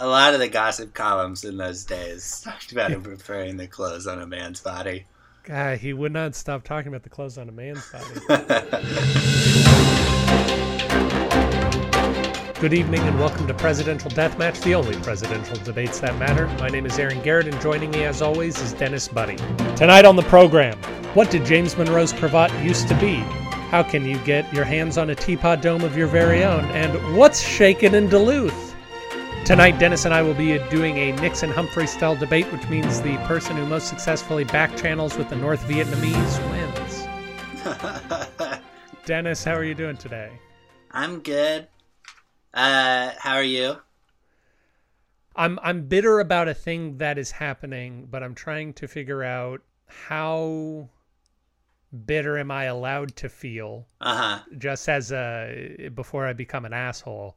A lot of the gossip columns in those days talked about him preferring the clothes on a man's body. God, he would not stop talking about the clothes on a man's body. Good evening and welcome to Presidential Deathmatch, the only presidential debates that matter. My name is Aaron Garrett, and joining me as always is Dennis Buddy. Tonight on the program, what did James Monroe's cravat used to be? How can you get your hands on a teapot dome of your very own? And what's shaken in Duluth? Tonight, Dennis and I will be doing a Nixon Humphrey style debate, which means the person who most successfully back channels with the North Vietnamese wins. Dennis, how are you doing today? I'm good. Uh, how are you? I'm I'm bitter about a thing that is happening, but I'm trying to figure out how bitter am I allowed to feel Uh huh. just as a before I become an asshole,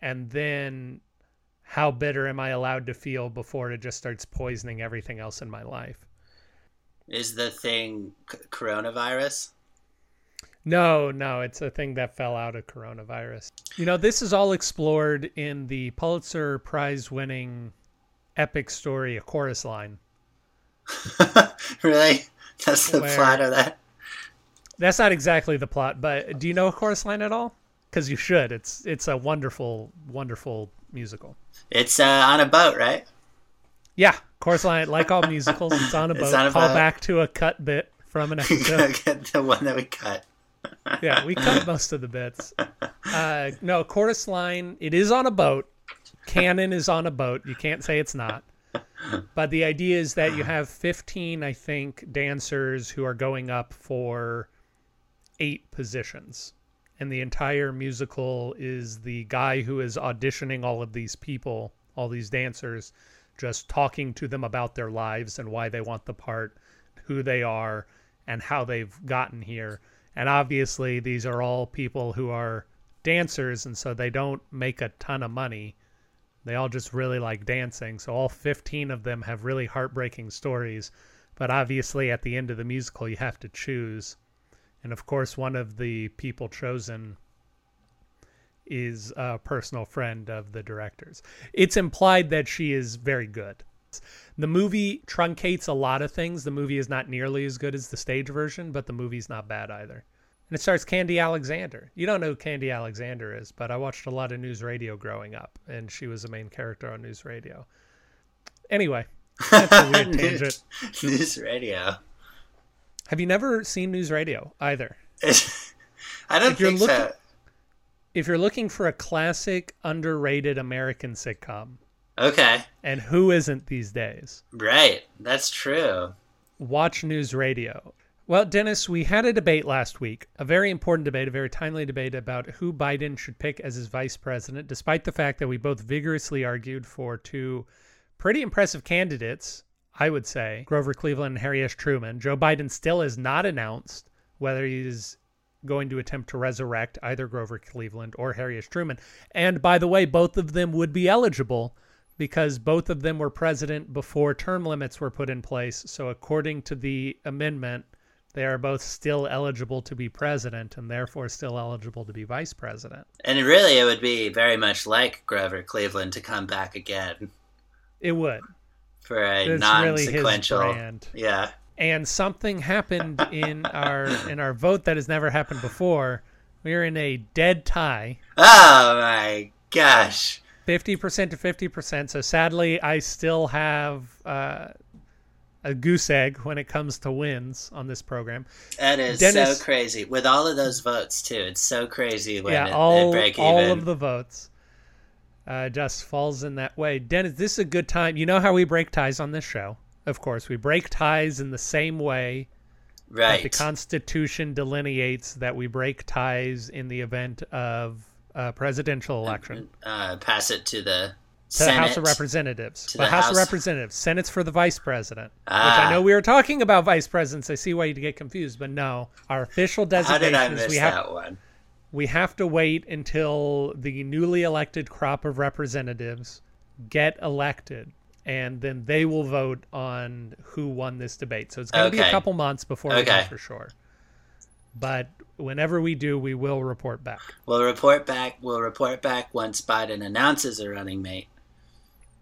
and then how bitter am I allowed to feel before it just starts poisoning everything else in my life? Is the thing c- coronavirus? No, no, it's a thing that fell out of coronavirus. You know, this is all explored in the Pulitzer Prize winning epic story, A Chorus Line. really? That's the Where- plot of that? That's not exactly the plot, but do you know A Chorus Line at all? Because you should. It's it's a wonderful, wonderful musical. It's uh, on a boat, right? Yeah, Chorus Line, like all musicals, it's on a boat. It's on a Call boat. back to a cut bit from an episode. The one that we cut. yeah, we cut most of the bits. Uh, no, chorus line. It is on a boat. Canon is on a boat. You can't say it's not. But the idea is that you have 15, I think, dancers who are going up for eight positions. And the entire musical is the guy who is auditioning all of these people, all these dancers, just talking to them about their lives and why they want the part, who they are, and how they've gotten here. And obviously, these are all people who are dancers, and so they don't make a ton of money. They all just really like dancing. So all 15 of them have really heartbreaking stories. But obviously, at the end of the musical, you have to choose. And of course, one of the people chosen is a personal friend of the director's. It's implied that she is very good. The movie truncates a lot of things. The movie is not nearly as good as the stage version, but the movie's not bad either. And it stars Khandi Alexander. You don't know who Khandi Alexander is, but I watched a lot of news radio growing up, and she was the main character on news radio. Anyway, that's a weird tangent. News radio. Have you never seen news radio either? I don't If you're think so. looking- If you're looking for a classic, underrated American sitcom, Okay, and who isn't these days? right. That's true. Watch News Radio. Well, Dennis, we had a debate last week, a very important debate, a very timely debate about who Biden should pick as his vice president, despite the fact that we both vigorously argued for two pretty impressive candidates, I would say, Grover Cleveland and Harry S. Truman. Joe Biden still has not announced whether he's going to attempt to resurrect either Grover Cleveland or Harry S. Truman. And by the way, both of them would be eligible because both of them were president before term limits were put in place. So, according to the amendment, they are both still eligible to be president and therefore still eligible to be vice president. And really, it would be very much like Grover Cleveland to come back again It would. For a It's non really his sequential. brand. yeah. And something happened in our in our vote that has never happened before. We are in a dead tie. Oh my gosh. 50% to 50%. So sadly, I still have uh, a goose egg when it comes to wins on this program. That is Dennis- so crazy. With all of those votes, too. It's so crazy when yeah, it, all, all even. of the votes uh, just falls in that way. Dennis, this is a good time. You know how we break ties on this show. Of course, we break ties in the same way that right. the Constitution delineates that we break ties in the event of a presidential election. uh, pass it to the to the House of Representatives. To the the House, of Representatives. Senate's for the vice president. Which Ah. I know we were talking about vice presidents. I see why you get confused, but no. Our official How designation did I is miss we have that one? We have to wait until the newly elected crop of representatives get elected and then they will vote on who won this debate. So it's going to be a couple months before we know for sure. But whenever we do, we will report back. We'll report back. We'll report back once Biden announces a running mate.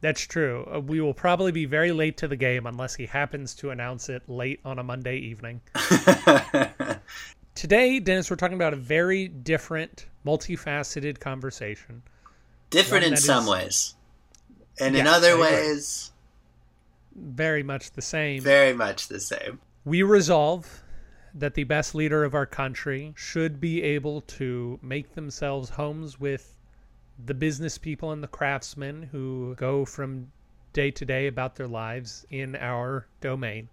That's true. Uh, we will probably be very late to the game unless he happens to announce it late on a Monday evening. Today, Dennis, we're talking about a very different, multifaceted conversation. Different in some is- ways. And in other ways, Very much the same. very much the same. We resolve that the best leader of our country should be able to make themselves homes with the business people and the craftsmen who go from day to day about their lives in our domain.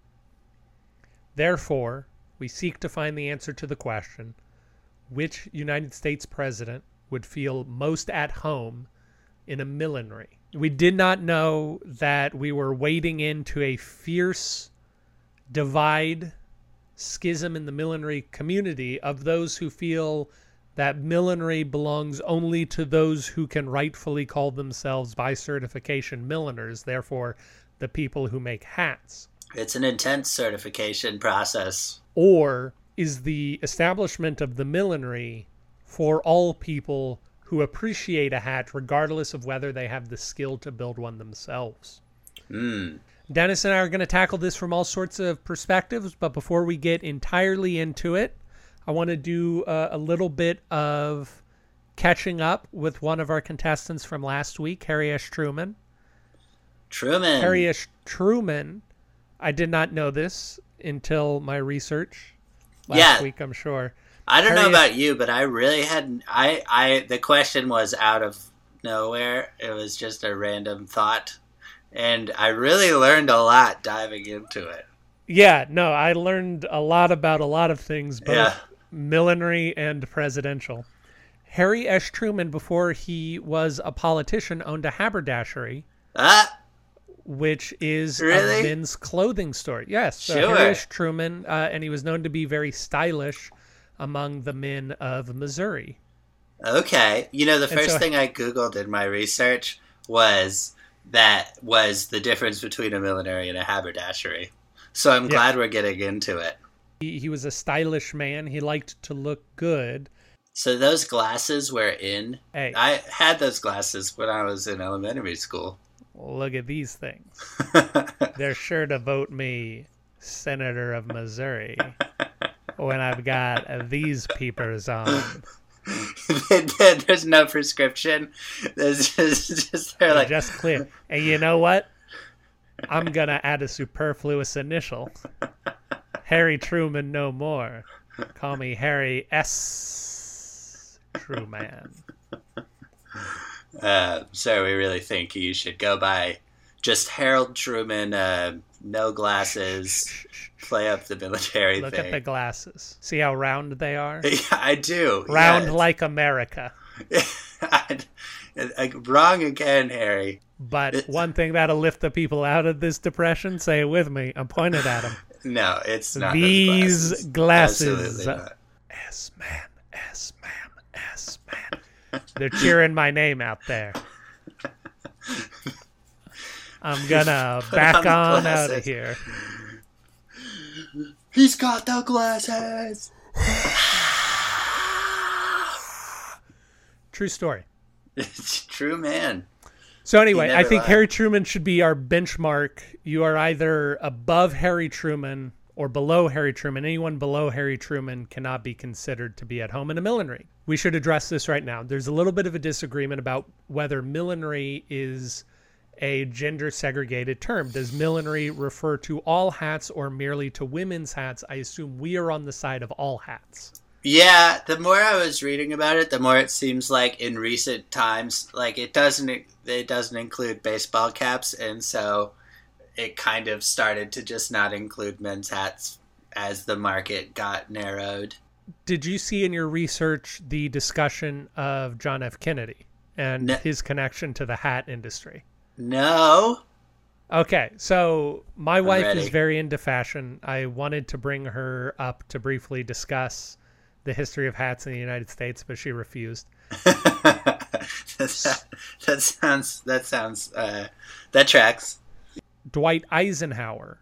Therefore, we seek to find the answer to the question which United States president would feel most at home in a millinery? We did not know that we were wading into a fierce divide schism in the millinery community of those who feel that millinery belongs only to those who can rightfully call themselves by certification milliners, therefore the people who make hats. It's an intense certification process. Or is the establishment of the millinery for all people who appreciate a hat regardless of whether they have the skill to build one themselves? Mm. Dennis and I are going to tackle this from all sorts of perspectives, but before we get entirely into it, I want to do uh, a little bit of catching up with one of our contestants from last week, Harry S. Truman. Truman. Harry S. Truman, I did not know this until my research last Yeah. week, I'm sure. I don't know about you, but I really hadn't. I, I, the question was out of nowhere. It was just a random thought, and I really learned a lot diving into it. Yeah, no, I learned a lot about a lot of things, both Yeah. millinery and presidential. Harry S. Truman, before he was a politician, owned a haberdashery, Ah, which is Really? a men's clothing store. Yes, so Sure. S. Truman, uh, and he was known to be very stylish among the men of Missouri. okay. You know, the And first so- thing I googled in my research was that was the difference between a millinery and a haberdashery. So I'm Yeah. glad we're getting into it. He, he was a stylish man. He liked to look good. So those glasses were in. Hey, I had those glasses when I was in elementary school. Look at these things. They're sure to vote me senator of Missouri when I've got these peepers on. There's no prescription. There's just, just they're They're like just clear. And you know what? I'm gonna add a superfluous initial. Harry Truman no more. Call me Harry S. Truman. Uh, so we really think you should go by just Harold Truman, uh, no glasses, play up the military Look thing. at the glasses. See how round they are? Yeah, I do. Round yeah. like America. Wrong again, Harry. But one thing that'll lift the people out of this depression, say it with me. I'm pointed at them. No, it's not. These glasses. Not. S man, S man, S man. They're cheering my name out there. I'm gonna back on on out of here. He's got the glasses. True story. It's true, man. So anyway, I think lied. Harry Truman should be our benchmark. You are either above Harry Truman or below Harry Truman. Anyone below Harry Truman cannot be considered to be at home in a millinery. We should address this right now. There's a little bit of a disagreement about whether millinery is a gender segregated term. Does millinery refer to all hats or merely to women's hats? I assume we are on the side of all hats. Yeah, the more I was reading about it, the more it seems like in recent times, like it doesn't it doesn't include baseball caps, and so it kind of started to just not include men's hats as the market got narrowed. Did you see in your research the discussion of John F. Kennedy and No. his connection to the hat industry? No, Okay, so my wife is very into fashion. I wanted to bring her up to briefly discuss the history of hats in the United States, but she refused. that, that sounds that sounds uh, that tracks. Dwight Eisenhower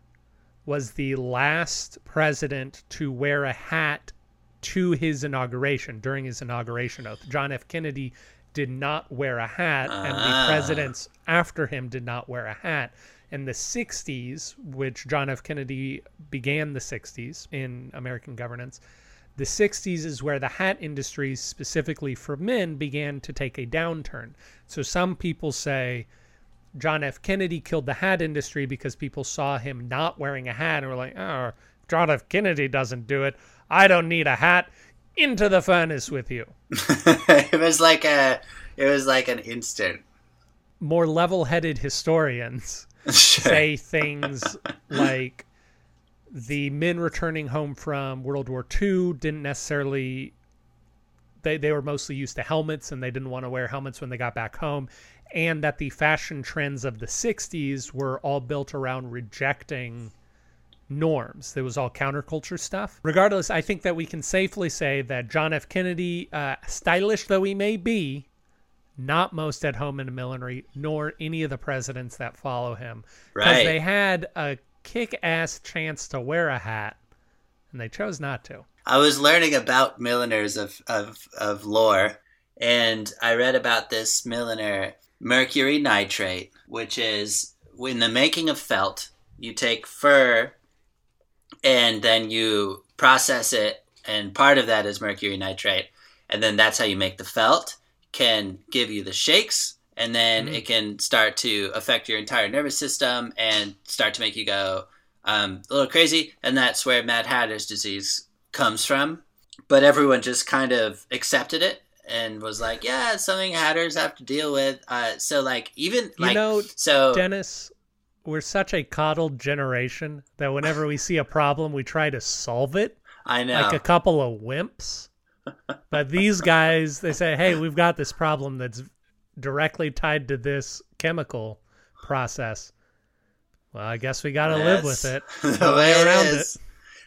was the last president to wear a hat to his inauguration during his inauguration oath. John F. Kennedy did not wear a hat, and the Ah. presidents after him did not wear a hat. In the 60s, which John F. Kennedy began the 60s in American governance, the 60s is where the hat industry, specifically for men, began to take a downturn. So some people say John F. Kennedy killed the hat industry because people saw him not wearing a hat and were like, oh, John F. Kennedy doesn't do it. I don't need a hat. Into the furnace with you. it was like a, it was like an instant. More level headed historians say things like the men returning home from World War II didn't necessarily they they were mostly used to helmets and they didn't want to wear helmets when they got back home and that the fashion trends of the 60s were all built around rejecting norms. It was all counterculture stuff. Regardless, I think that we can safely say that John F. Kennedy, uh, stylish though he may be, not most at home in millinery, nor any of the presidents that follow him. Because Right. they had a kick ass chance to wear a hat, and they chose not to. I was learning about milliners of, of, of lore, and I read about this milliner, mercury nitrate, which is in the making of felt, you take fur and then you process it, and part of that is mercury nitrate, and then that's how you make the felt. Can give you the shakes, and then Mhm. it can start to affect your entire nervous system and start to make you go um, a little crazy, and that's where Mad Hatter's disease comes from. But everyone just kind of accepted it and was like, "Yeah, it's something Hatters have to deal with." Uh, so, like, even You like, know, so Dennis, we're such a coddled generation that whenever we see a problem, we try to solve it I know. like a couple of wimps. But these guys, they say, hey, we've got this problem that's directly tied to this chemical process. Well, I guess we got to live with it. The way way around it is.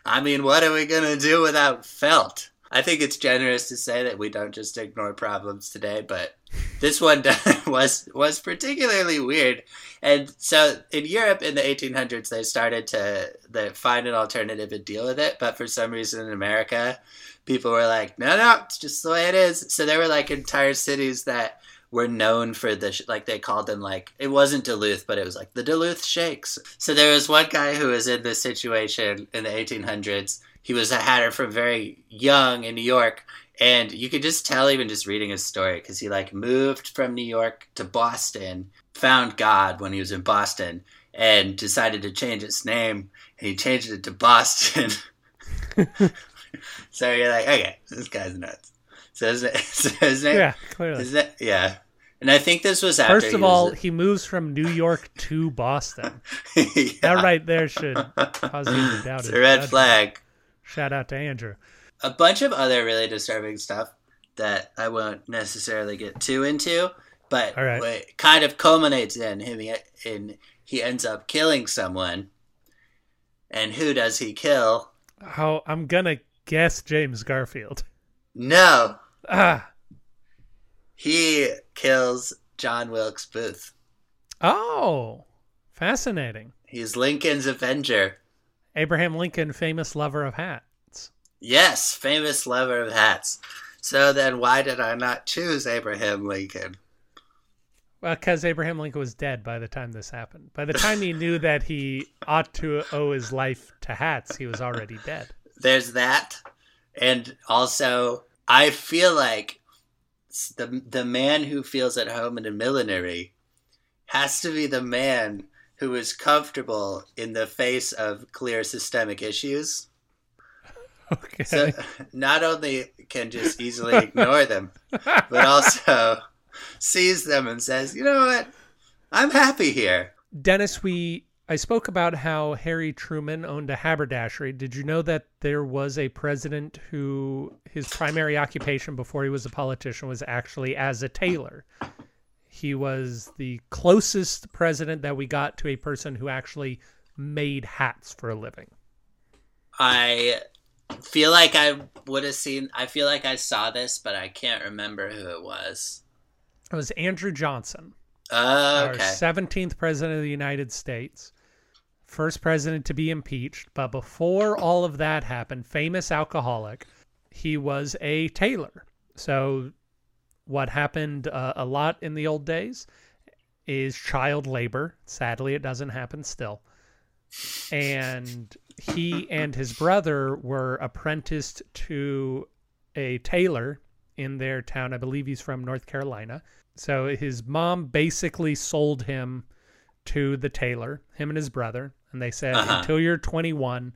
I mean, what are we gonna do without felt? I think it's generous to say that we don't just ignore problems today, but this one was was particularly weird. And so in Europe in the 1800s, they started to they find an alternative and deal with it. But for some reason in America, people were like, "No, no, it's just the way it is." So there were like entire cities that were known for the like they called them like it wasn't Duluth, but it was like the Duluth Shakes. So there was one guy who was in this situation in the 1800s. He was a hatter from very young in New York, and you could just tell even just reading his story because he like moved from New York to Boston, found God when he was in Boston, and decided to change its name. And he changed it to Boston. so you're like, okay, this guy's nuts. So his, so his name, Yeah, clearly. is that yeah? And I think this was after. First of was all, a- he moves from New York to Boston. yeah. That right there should cause you to doubt it's his a red flag. Shout out to Andrew. A bunch of other really disturbing stuff that I won't necessarily get too into, but All right. what kind of culminates in him in he ends up killing someone. And who does he kill? Oh, I'm gonna guess James Garfield. No, Ah, he kills John Wilkes Booth. oh, fascinating. He's Lincoln's Avenger. Abraham Lincoln, famous lover of hats. Yes, famous lover of hats. So then, why did I not choose Abraham Lincoln? Well, because Abraham Lincoln was dead by the time this happened. By the time he knew that he ought to owe his life to hats, he was already dead. There's that, and also I feel like the the man who feels at home in a millinery has to be the man who is comfortable in the face of clear systemic issues. Okay. So not only can just easily ignore them, but also sees them and says, "You know what? I'm happy here." Dennis, we I spoke about how Harry Truman owned a haberdashery. Did you know that there was a president who his primary occupation before he was a politician was actually as a tailor? He was the closest president that we got to a person who actually made hats for a living. I feel like I would have seen. I feel like I saw this, but I can't remember who it was. It was Andrew Johnson. Oh, our 17th president of the United States, first president to be impeached. But before all of that happened, famous alcoholic, he was a tailor. So what happened uh, a lot in the old days is child labor. Sadly, it doesn't happen still. And he and his brother were apprenticed to a tailor in their town. I believe he's from North Carolina. So his mom basically sold him to the tailor, him and his brother, and they said, Uh-huh. until you're 21,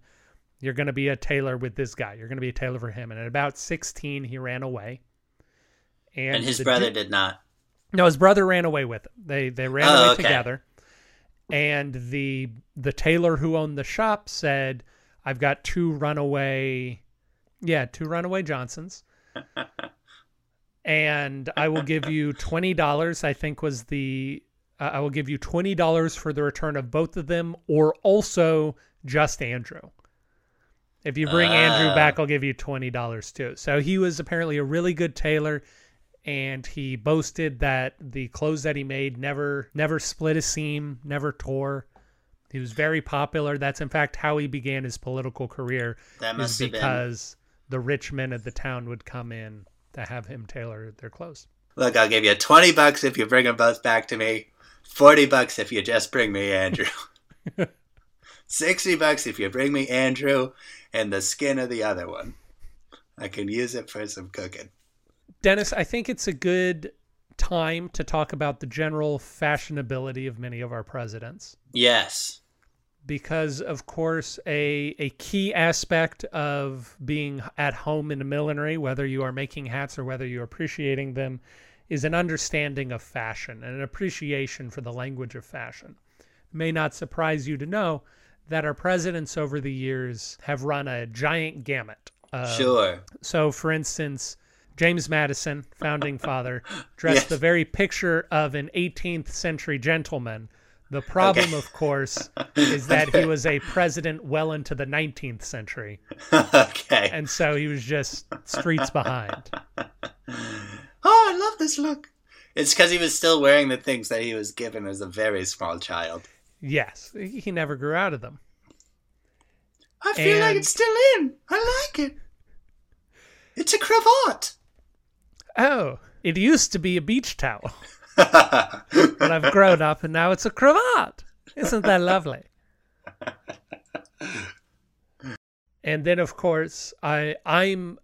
you're going to be a tailor with this guy. You're going to be a tailor for him. And at about 16, he ran away. And, And his brother di- did not. no, his brother ran away with him. They they ran Oh, away okay. together. And the the tailor who owned the shop said, "I've got two runaway, yeah, two runaway Johnsons, and I will give you twenty dollars. I think was the uh, I will give you twenty dollars for the return of both of them, or also just Andrew. If you bring Andrew Ah. back, I'll give you twenty dollars too." So he was apparently a really good tailor and he boasted that the clothes that he made never never split a seam, never tore. He was very popular. That's in fact how he began his political career. That Is must been. because the rich men of the town would come in to have him tailor their clothes. Look, I'll give you 20 bucks if you bring them both back to me. 40 bucks if you just bring me Andrew. 60 bucks if you bring me Andrew and the skin of the other one. I can use it for some cooking. Dennis, I think it's a good time to talk about the general fashionability of many of our presidents. Yes. because of course a a key aspect of being at home in the millinery whether you are making hats or whether you're appreciating them is an understanding of fashion and an appreciation for the language of fashion it may not surprise you to know that our presidents over the years have run a giant gamut Sure. so, for instance, James Madison, founding father, dressed Yes. the very picture of an 18th century gentleman. The problem, Okay. of course, is that he was a president well into the 19th century. okay. And so he was just streets behind. Oh, I love this look. It's because he was still wearing the things that he was given as a very small child. Yes, he never grew out of them. I feel like it's still in. I like it. It's a cravat. Oh, it used to be a beach towel, but I've grown up and now it's a cravat. Isn't that lovely? And then, of course, I I'm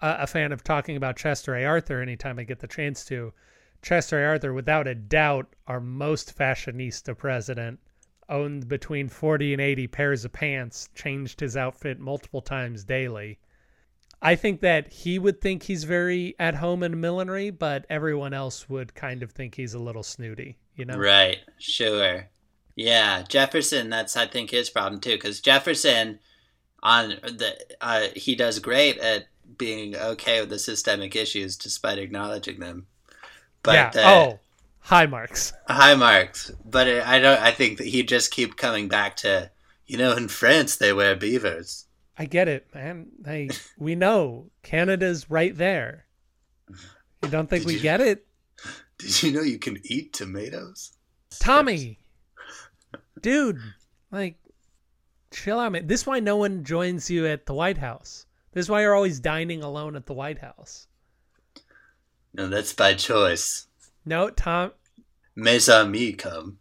a, a fan of talking about Chester A. Arthur anytime I get the chance to. Chester A. Arthur, without a doubt, our most fashionista president. Owned between 40 and 80 pairs of pants, changed his outfit multiple times daily. I think that he would think he's very at home in millinery, but everyone else would kind of think he's a little snooty, you know? Right, sure. Yeah, Jefferson, that's I think his problem too cuz Jefferson on the uh, he does great at being okay with the systemic issues despite acknowledging them. But yeah. the oh, high marks. high marks, but I don't I think that he just keep coming back to you know in France they wear beavers. I get it, man. Hey, we know Canada's right there. You don't think Did we you- get it, Did you know you can eat tomatoes? Tommy? Dude, like, chill out, man. This is why no one joins you at the White House. This is why you're always dining alone at the White House. No, that's by choice. No, Tom, Mes amis come.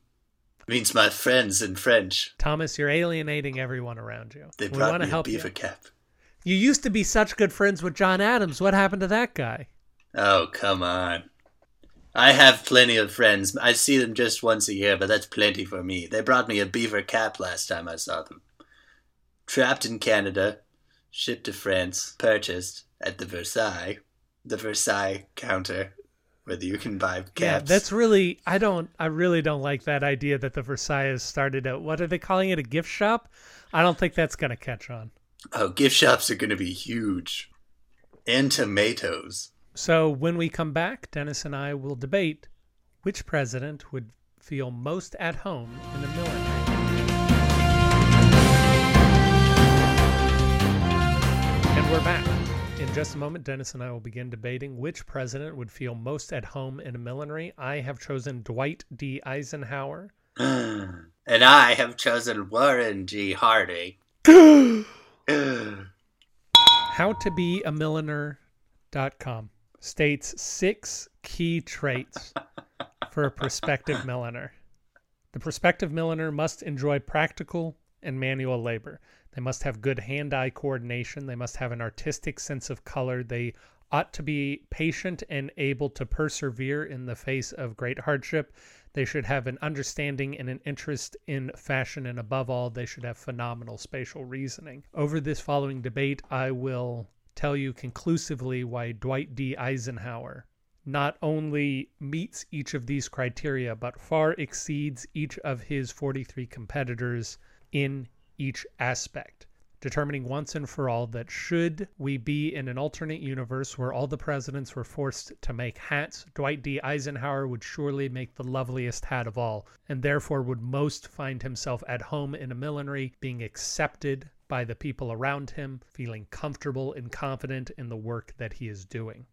Means my friends in French. Thomas, you're alienating everyone around you. They we brought want to me a help beaver you. cap. You used to be such good friends with John Adams. What happened to that guy? Oh, come on. I have plenty of friends. I see them just once a year, but that's plenty for me. They brought me a beaver cap last time I saw them. Trapped in Canada, shipped to France, purchased at the Versailles, the Versailles counter, where you can buy caps. Yeah, that's really I don't I really don't like that idea that the Versailles started out. What are they calling it? A gift shop? I don't think that's gonna catch on. Oh, gift shops are going to be huge. And tomatoes. So when we come back, Dennis and I will debate which president would feel most at home in the millinery. Just a moment, Dennis and I will begin debating which president would feel most at home in a millinery. I have chosen Dwight D. Eisenhower. and I have chosen Warren G. Harding. How to be a milliner.com. states six key traits for a prospective milliner. The prospective milliner must enjoy practical and manual labor. They must have good hand eye coordination. They must have an artistic sense of color. They ought to be patient and able to persevere in the face of great hardship. They should have an understanding and an interest in fashion, and above all, they should have phenomenal spatial reasoning. Over this following debate, I will tell you conclusively why Dwight D. Eisenhower not only meets each of these criteria, but far exceeds each of his 43 competitors in each aspect determining once and for all that should we be in an alternate universe where all the presidents were forced to make hats, Dwight D. Eisenhower would surely make the loveliest hat of all, and therefore would most find himself at home in a millinery, being accepted by the people around him, feeling comfortable and confident in the work that he is doing.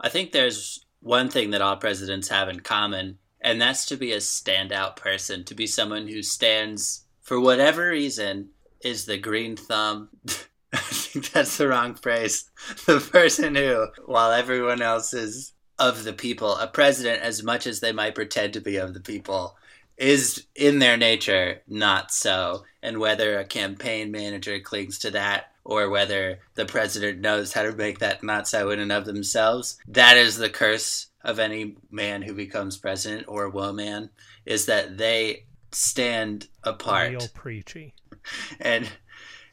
I think there's one thing that all presidents have in common, and that's to be a standout person, to be someone who stands for whatever reason, is the green thumb. I think that's the wrong phrase. The person who, while everyone else is of the people, a president, as much as they might pretend to be of the people, is in their nature not so. And whether a campaign manager clings to that or whether the president knows how to make that not so in and of themselves, that is the curse of any man who becomes president or woman, is that they stand apart. Real preachy. And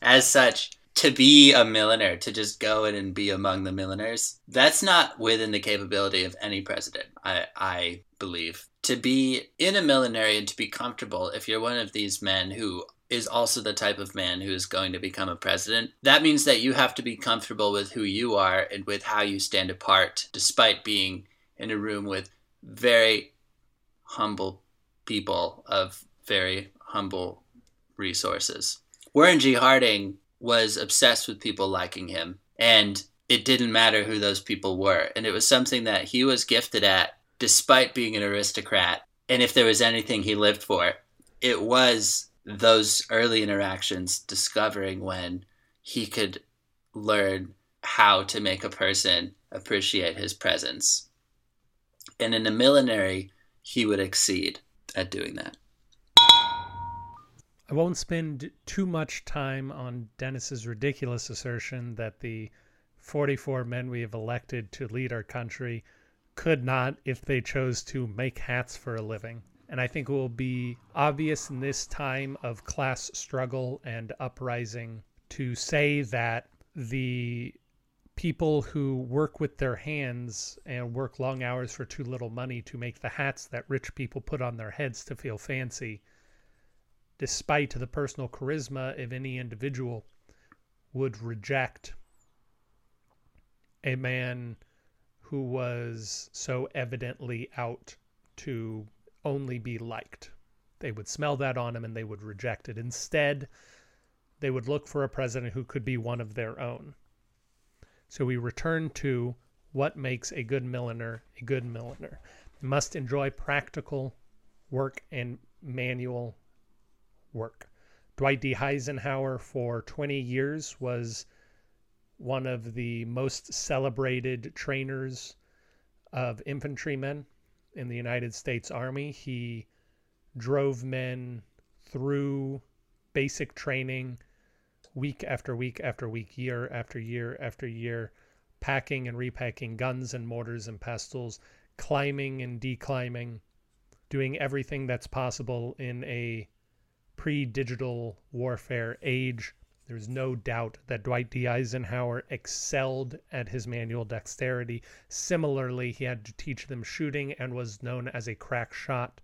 as such, to be a milliner, to just go in and be among the milliners, that's not within the capability of any president, I, I believe. To be in a millinery and to be comfortable, if you're one of these men who is also the type of man who is going to become a president, that means that you have to be comfortable with who you are and with how you stand apart, despite being in a room with very humble people of very humble resources. Warren G. Harding was obsessed with people liking him, and it didn't matter who those people were. And it was something that he was gifted at despite being an aristocrat. And if there was anything he lived for, it was those early interactions, discovering when he could learn how to make a person appreciate his presence. And in a millinery, he would exceed at doing that. I won't spend too much time on Dennis's ridiculous assertion that the 44 men we have elected to lead our country could not, if they chose to, make hats for a living. And I think it will be obvious in this time of class struggle and uprising to say that the people who work with their hands and work long hours for too little money to make the hats that rich people put on their heads to feel fancy despite the personal charisma of any individual, would reject a man who was so evidently out to only be liked. They would smell that on him and they would reject it. Instead, they would look for a president who could be one of their own. So we return to what makes a good milliner a good milliner. must enjoy practical work and manual work. Dwight D. Eisenhower, for 20 years, was one of the most celebrated trainers of infantrymen in the United States Army. He drove men through basic training week after week after week, year after year after year, packing and repacking guns and mortars and pistols, climbing and declimbing, doing everything that's possible in a pre-digital warfare age. There's no doubt that Dwight D. Eisenhower excelled at his manual dexterity. Similarly, he had to teach them shooting and was known as a crack shot.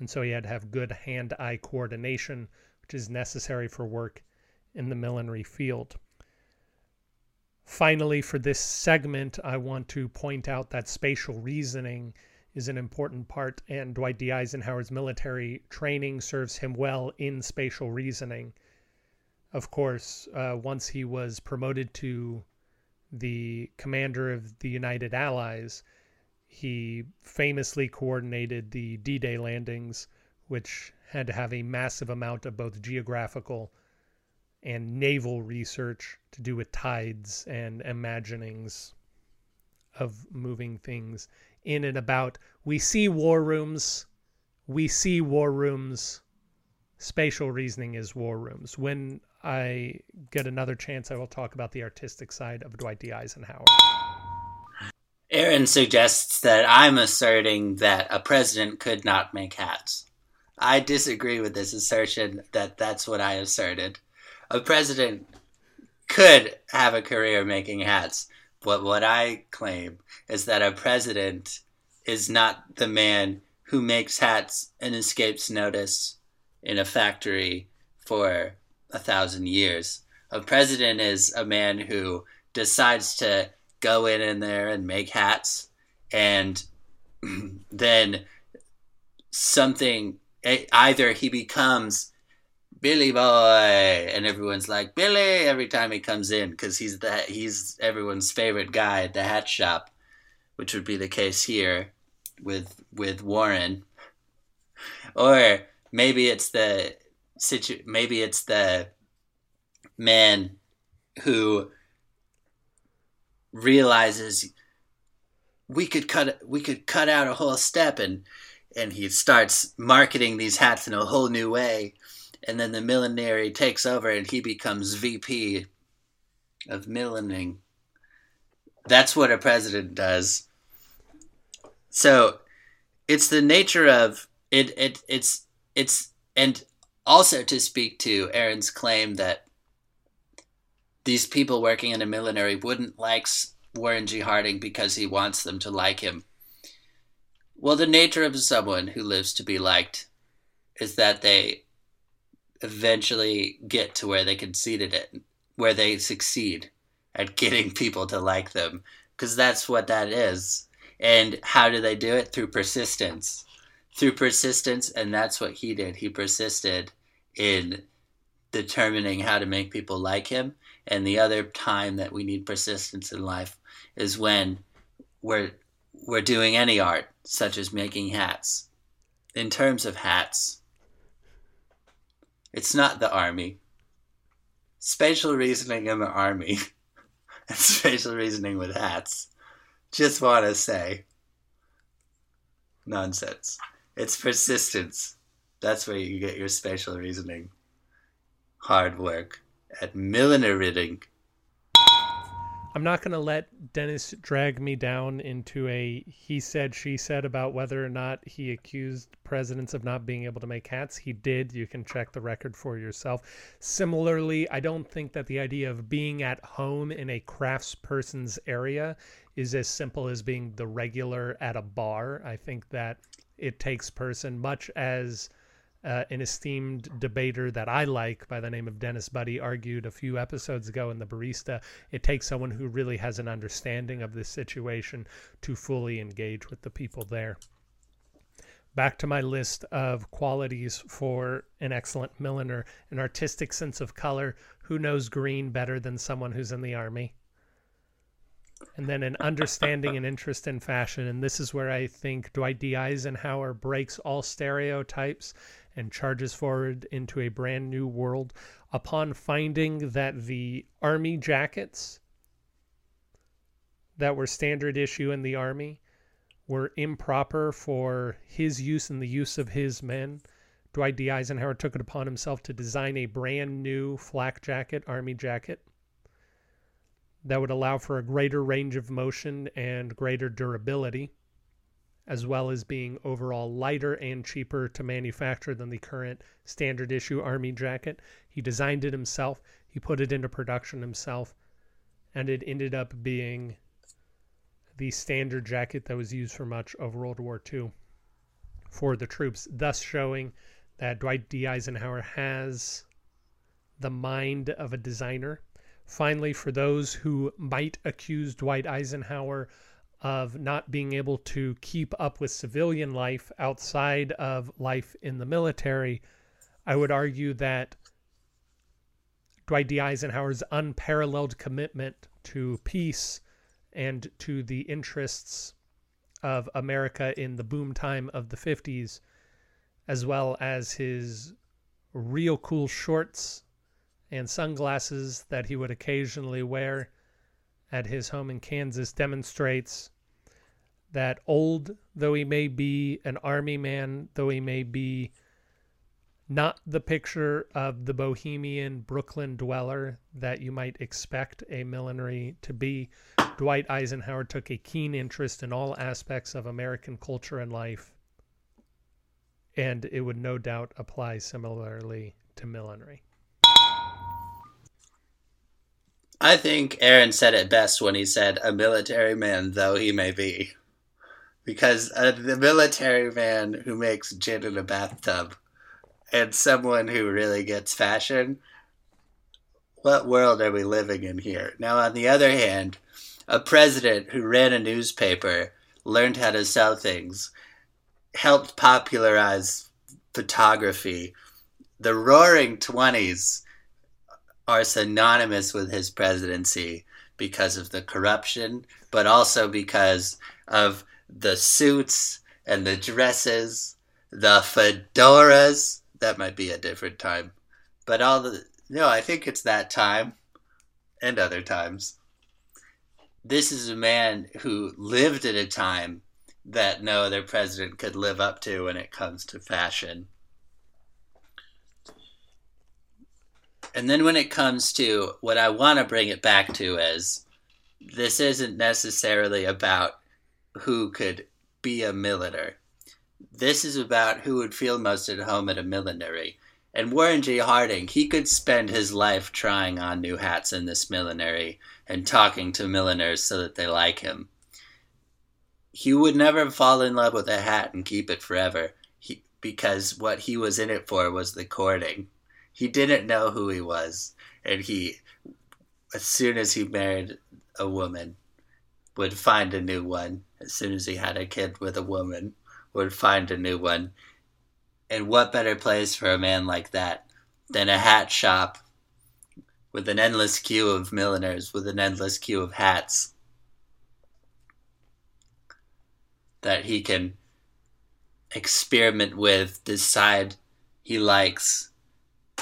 And so he had to have good hand-eye coordination, which is necessary for work in the millinery field. Finally, for this segment, I want to point out that spatial reasoning is an important part, and Dwight D. Eisenhower's military training serves him well in spatial reasoning. Of course, uh, once he was promoted to the commander of the United Allies, he famously coordinated the D Day landings, which had to have a massive amount of both geographical and naval research to do with tides and imaginings of moving things in and about. We see war rooms. We see war rooms. Spatial reasoning is war rooms. When I get another chance, I will talk about the artistic side of Dwight D. Eisenhower. Aaron suggests that I'm asserting that a president could not make hats. I disagree with this assertion that that's what I asserted. A president could have a career making hats, but what I claim is that a president is not the man who makes hats and escapes notice in a factory for a thousand years. A president is a man who decides to go in in there and make hats and then something either he becomes Billy Boy, and everyone's like Billy every time he comes in because he's the he's everyone's favorite guy at the hat shop, which would be the case here with with Warren. Or maybe it's the situ maybe it's the man who realizes we could cut we could cut out a whole step and and he starts marketing these hats in a whole new way and then the millinery takes over and he becomes VP of millining. That's what a president does. So it's the nature of it it it's it's and also to speak to Aaron's claim that these people working in a millinery wouldn't like Warren G. Harding because he wants them to like him. Well, the nature of someone who lives to be liked is that they eventually get to where they conceded it, where they succeed at getting people to like them, because that's what that is. And how do they do it? Through persistence. Through persistence, and that's what he did. He persisted in determining how to make people like him. And the other time that we need persistence in life is when we're we're doing any art, such as making hats. In terms of hats, it's not the army. Spatial reasoning in the army and spatial reasoning with hats. Just want to say nonsense. It's persistence. That's where you get your spatial reasoning. Hard work at millinering I'm not going to let Dennis drag me down into a he said, she said about whether or not he accused presidents of not being able to make hats. He did. You can check the record for yourself. Similarly, I don't think that the idea of being at home in a craftsperson's area is as simple as being the regular at a bar. I think that it takes person much as uh, an esteemed debater that I like by the name of Dennis Buddy argued a few episodes ago in The Barista. It takes someone who really has an understanding of this situation to fully engage with the people there. Back to my list of qualities for an excellent milliner an artistic sense of color. Who knows green better than someone who's in the army? and then an understanding and interest in fashion. And this is where I think Dwight D. Eisenhower breaks all stereotypes and charges forward into a brand new world upon finding that the army jackets that were standard issue in the army were improper for his use and the use of his men. Dwight D. Eisenhower took it upon himself to design a brand new flak jacket, army jacket, that would allow for a greater range of motion and greater durability as well as being overall lighter and cheaper to manufacture than the current standard issue Army jacket. He designed it himself, he put it into production himself, and it ended up being the standard jacket that was used for much of World War II for the troops, thus showing that Dwight D. Eisenhower has the mind of a designer. Finally, for those who might accuse Dwight Eisenhower of not being able to keep up with civilian life outside of life in the military, I would argue that Dwight D. Eisenhower's unparalleled commitment to peace and to the interests of America in the boom time of the 50s, as well as his real cool shorts and sunglasses that he would occasionally wear at his home in Kansas demonstrates that old though he may be, an army man though he may be, not the picture of the bohemian Brooklyn dweller that you might expect a millinery to be. Dwight Eisenhower took a keen interest in all aspects of American culture and life, and it would no doubt apply similarly to millinery. I think Aaron said it best when he said, a military man though he may be. Because uh, the military man who makes gin in a bathtub and someone who really gets fashion, what world are we living in here? Now, on the other hand, a president who ran a newspaper, learned how to sell things, helped popularize photography. The roaring 20s are synonymous with his presidency because of the corruption, but also because of the suits and the dresses, the fedoras. That might be a different time. But all the. No, I think it's that time and other times. This is a man who lived at a time that no other president could live up to when it comes to fashion. And then when it comes to what I want to bring it back to is this isn't necessarily about who could be a milliner. This is about who would feel most at home at a millinery. And Warren G. Harding, he could spend his life trying on new hats in this millinery and talking to milliners so that they like him. He would never fall in love with a hat and keep it forever he, because what he was in it for was the courting. He didn't know who he was, and he, as soon as he married a woman, would find a new one. As soon as he had a kid with a woman, would find a new one. And what better place for a man like that than a hat shop with an endless queue of milliners, with an endless queue of hats that he can experiment with, decide he likes,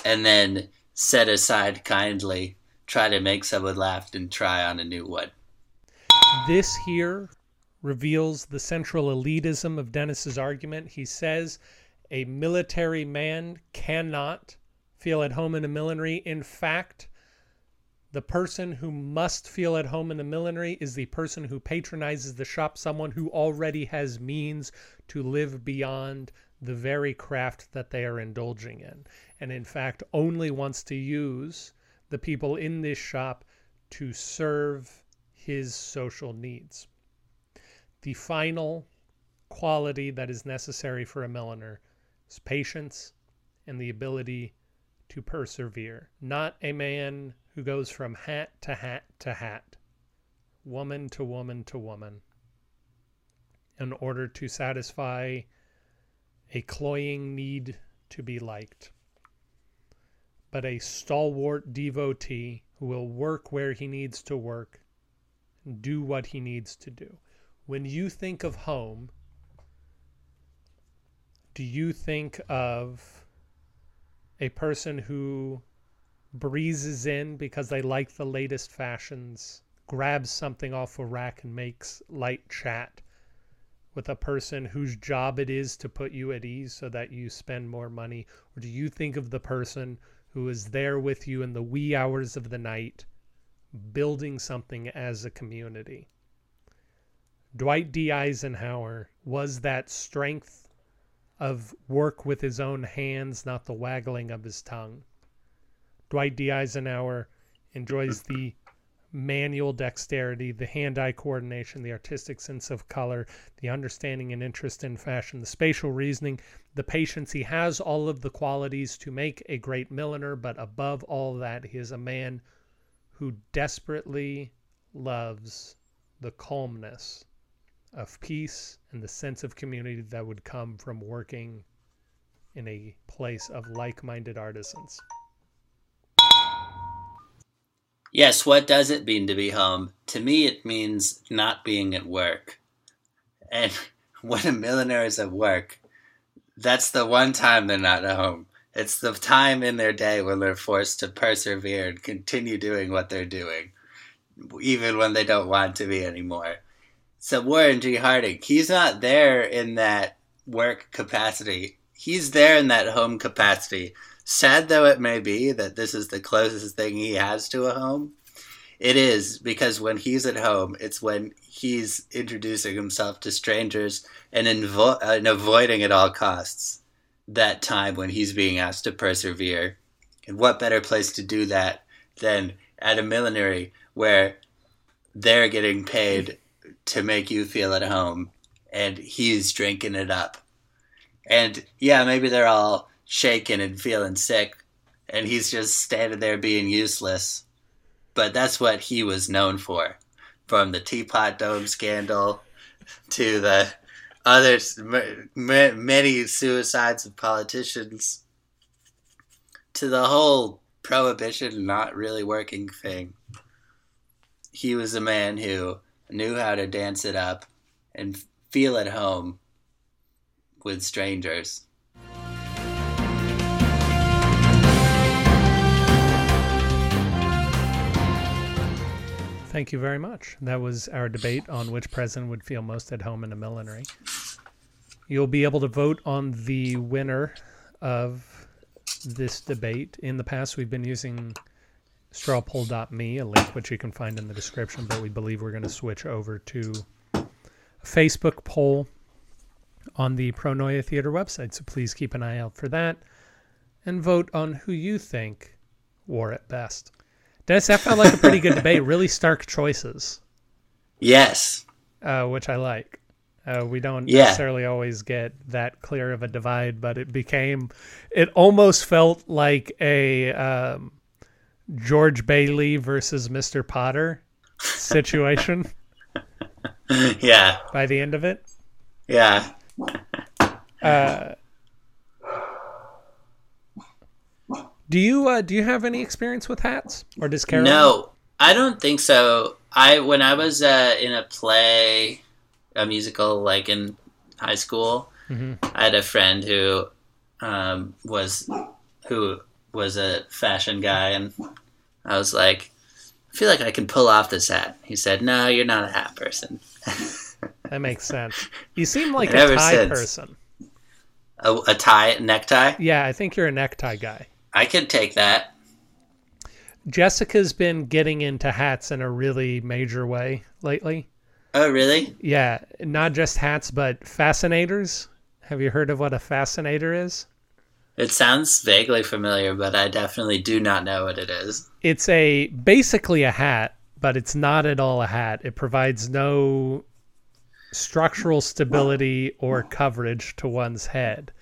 and then set aside kindly, try to make someone laugh and try on a new one. This here reveals the central elitism of Dennis's argument. He says a military man cannot feel at home in a millinery. In fact, the person who must feel at home in a millinery is the person who patronizes the shop, someone who already has means to live beyond the very craft that they are indulging in. And in fact, only wants to use the people in this shop to serve his social needs. The final quality that is necessary for a milliner is patience and the ability to persevere. Not a man who goes from hat to hat to hat, woman to woman to woman, in order to satisfy a cloying need to be liked, but a stalwart devotee who will work where he needs to work, and do what he needs to do. When you think of home, do you think of a person who breezes in because they like the latest fashions, grabs something off a rack and makes light chat with a person whose job it is to put you at ease so that you spend more money? Or do you think of the person who is there with you in the wee hours of the night, building something as a community? Dwight D. Eisenhower was that strength of work with his own hands, not the waggling of his tongue. Dwight D. Eisenhower enjoys the manual dexterity, the hand eye coordination, the artistic sense of color, the understanding and interest in fashion, the spatial reasoning, the patience. He has all of the qualities to make a great milliner, but above all that, he is a man who desperately loves the calmness of peace and the sense of community that would come from working in a place of like minded artisans. Yes, what does it mean to be home? To me, it means not being at work. And when a milliner is at work, that's the one time they're not at home. It's the time in their day when they're forced to persevere and continue doing what they're doing, even when they don't want to be anymore. So Warren G. Harding, he's not there in that work capacity. He's there in that home capacity. Sad though it may be that this is the closest thing he has to a home, it is because when he's at home, it's when he's introducing himself to strangers and, invo- and avoiding at all costs that time when he's being asked to persevere. And what better place to do that than at a millinery where they're getting paid to make you feel at home and he's drinking it up. And yeah, maybe they're all shaking and feeling sick and he's just standing there being useless but that's what he was known for. From the Teapot Dome scandal to the other many suicides of politicians to the whole prohibition not really working thing. He was a man who knew how to dance it up and feel at home with strangers. Thank you very much. That was our debate on which president would feel most at home in a millinery. You'll be able to vote on the winner of this debate. In the past, we've been using strawpoll.me, a link which you can find in the description, but we believe we're going to switch over to a Facebook poll on the Pronoia Theater website. So please keep an eye out for that and vote on who you think wore it best. Dennis, that felt like a pretty good debate. Really stark choices. Yes. Uh, which I like. Uh, we don't yeah. necessarily always get that clear of a divide, but it became, it almost felt like a um, George Bailey versus Mr. Potter situation. yeah. By the end of it. Yeah. uh, Do you uh, do you have any experience with hats, or does Carol? No, I don't think so. I when I was uh, in a play, a musical, like in high school, mm-hmm. I had a friend who um, was who was a fashion guy, and I was like, I feel like I can pull off this hat. He said, No, you're not a hat person. that makes sense. You seem like a tie since. person. A, a tie, necktie. Yeah, I think you're a necktie guy. I can take that. Jessica's been getting into hats in a really major way lately. Oh, really? Yeah, not just hats, but fascinators. Have you heard of what a fascinator is? It sounds vaguely familiar, but I definitely do not know what it is. It's a basically a hat, but it's not at all a hat. It provides no structural stability or coverage to one's head.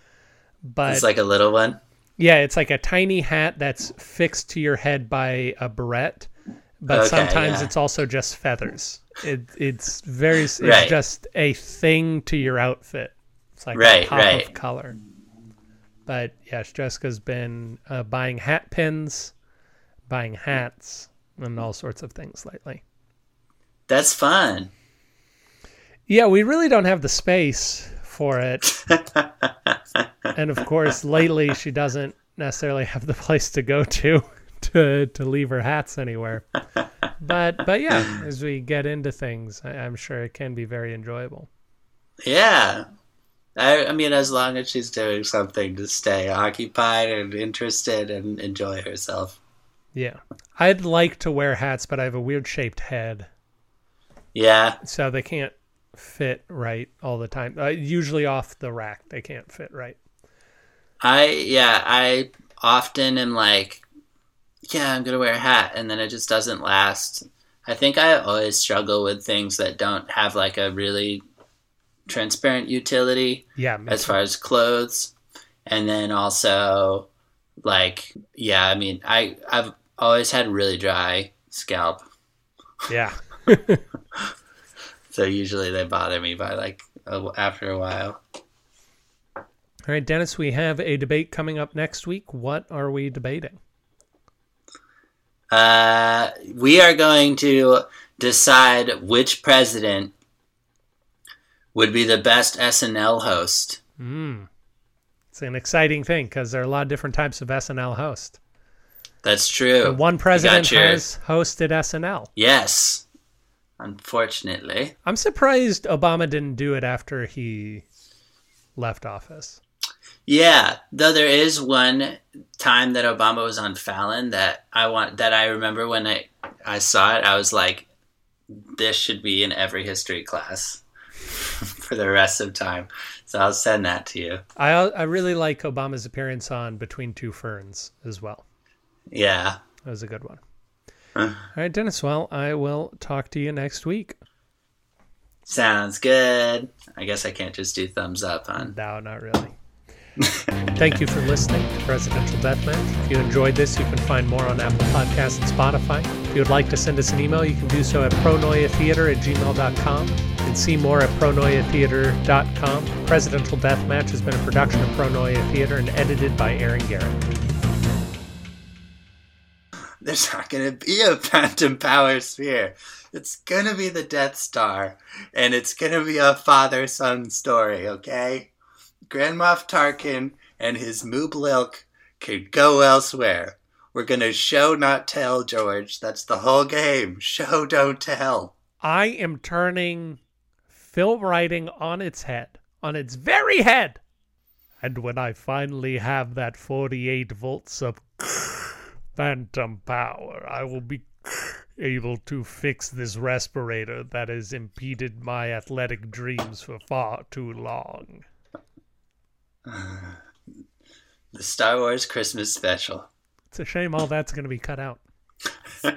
But it's like a little one. Yeah, it's like a tiny hat that's fixed to your head by a barrette, but okay, sometimes yeah. it's also just feathers. It, it's very it's right. just a thing to your outfit. It's like right, a pop right. of color. But yes, Jessica's been uh, buying hat pins, buying hats, and all sorts of things lately. That's fun. Yeah, we really don't have the space for it. and of course, lately she doesn't necessarily have the place to go to to to leave her hats anywhere. But but yeah, as we get into things, I, am sure it can be very enjoyable. Yeah. I, I mean, as long as she's doing something to stay occupied and interested and enjoy herself. Yeah. I'd like to wear hats, but I have a weird shaped head. Yeah. So they can't fit right all the time. Uh, usually off the rack, they can't fit right. I yeah, I often am like, yeah, I'm gonna wear a hat, and then it just doesn't last. I think I always struggle with things that don't have like a really transparent utility. Yeah, as far as clothes, and then also like yeah, I mean, I I've always had really dry scalp. Yeah. So usually they bother me by like a, after a while. All right, Dennis, we have a debate coming up next week. What are we debating? Uh, we are going to decide which president would be the best SNL host. Mm. It's an exciting thing because there are a lot of different types of SNL hosts. That's true. And one president your... has hosted SNL. Yes. Unfortunately. I'm surprised Obama didn't do it after he left office. Yeah, though there is one time that Obama was on Fallon that I want that I remember when I I saw it, I was like, this should be in every history class for the rest of time. So I'll send that to you. I I really like Obama's appearance on Between Two Ferns as well. Yeah, that was a good one. All right, Dennis. Well, I will talk to you next week. Sounds good. I guess I can't just do thumbs up, huh? No, not really. Thank you for listening to Presidential Deathmatch. If you enjoyed this, you can find more on Apple Podcasts and Spotify. If you would like to send us an email, you can do so at pronoiatheater at gmail.com and see more at pronoiatheater.com. Presidential Deathmatch has been a production of Pronoia Theater and edited by Aaron Garrett there's not going to be a phantom power sphere. It's going to be the Death Star, and it's going to be a father son story, okay? Grand Moff Tarkin and his Moob Ilk can go elsewhere. We're going to show, not tell, George. That's the whole game. Show, don't tell. I am turning film writing on its head, on its very head. And when I finally have that 48 volts of phantom power. I will be able to fix this respirator that has impeded my athletic dreams for far too long. The Star Wars Christmas special. It's a shame all that's going to be cut out.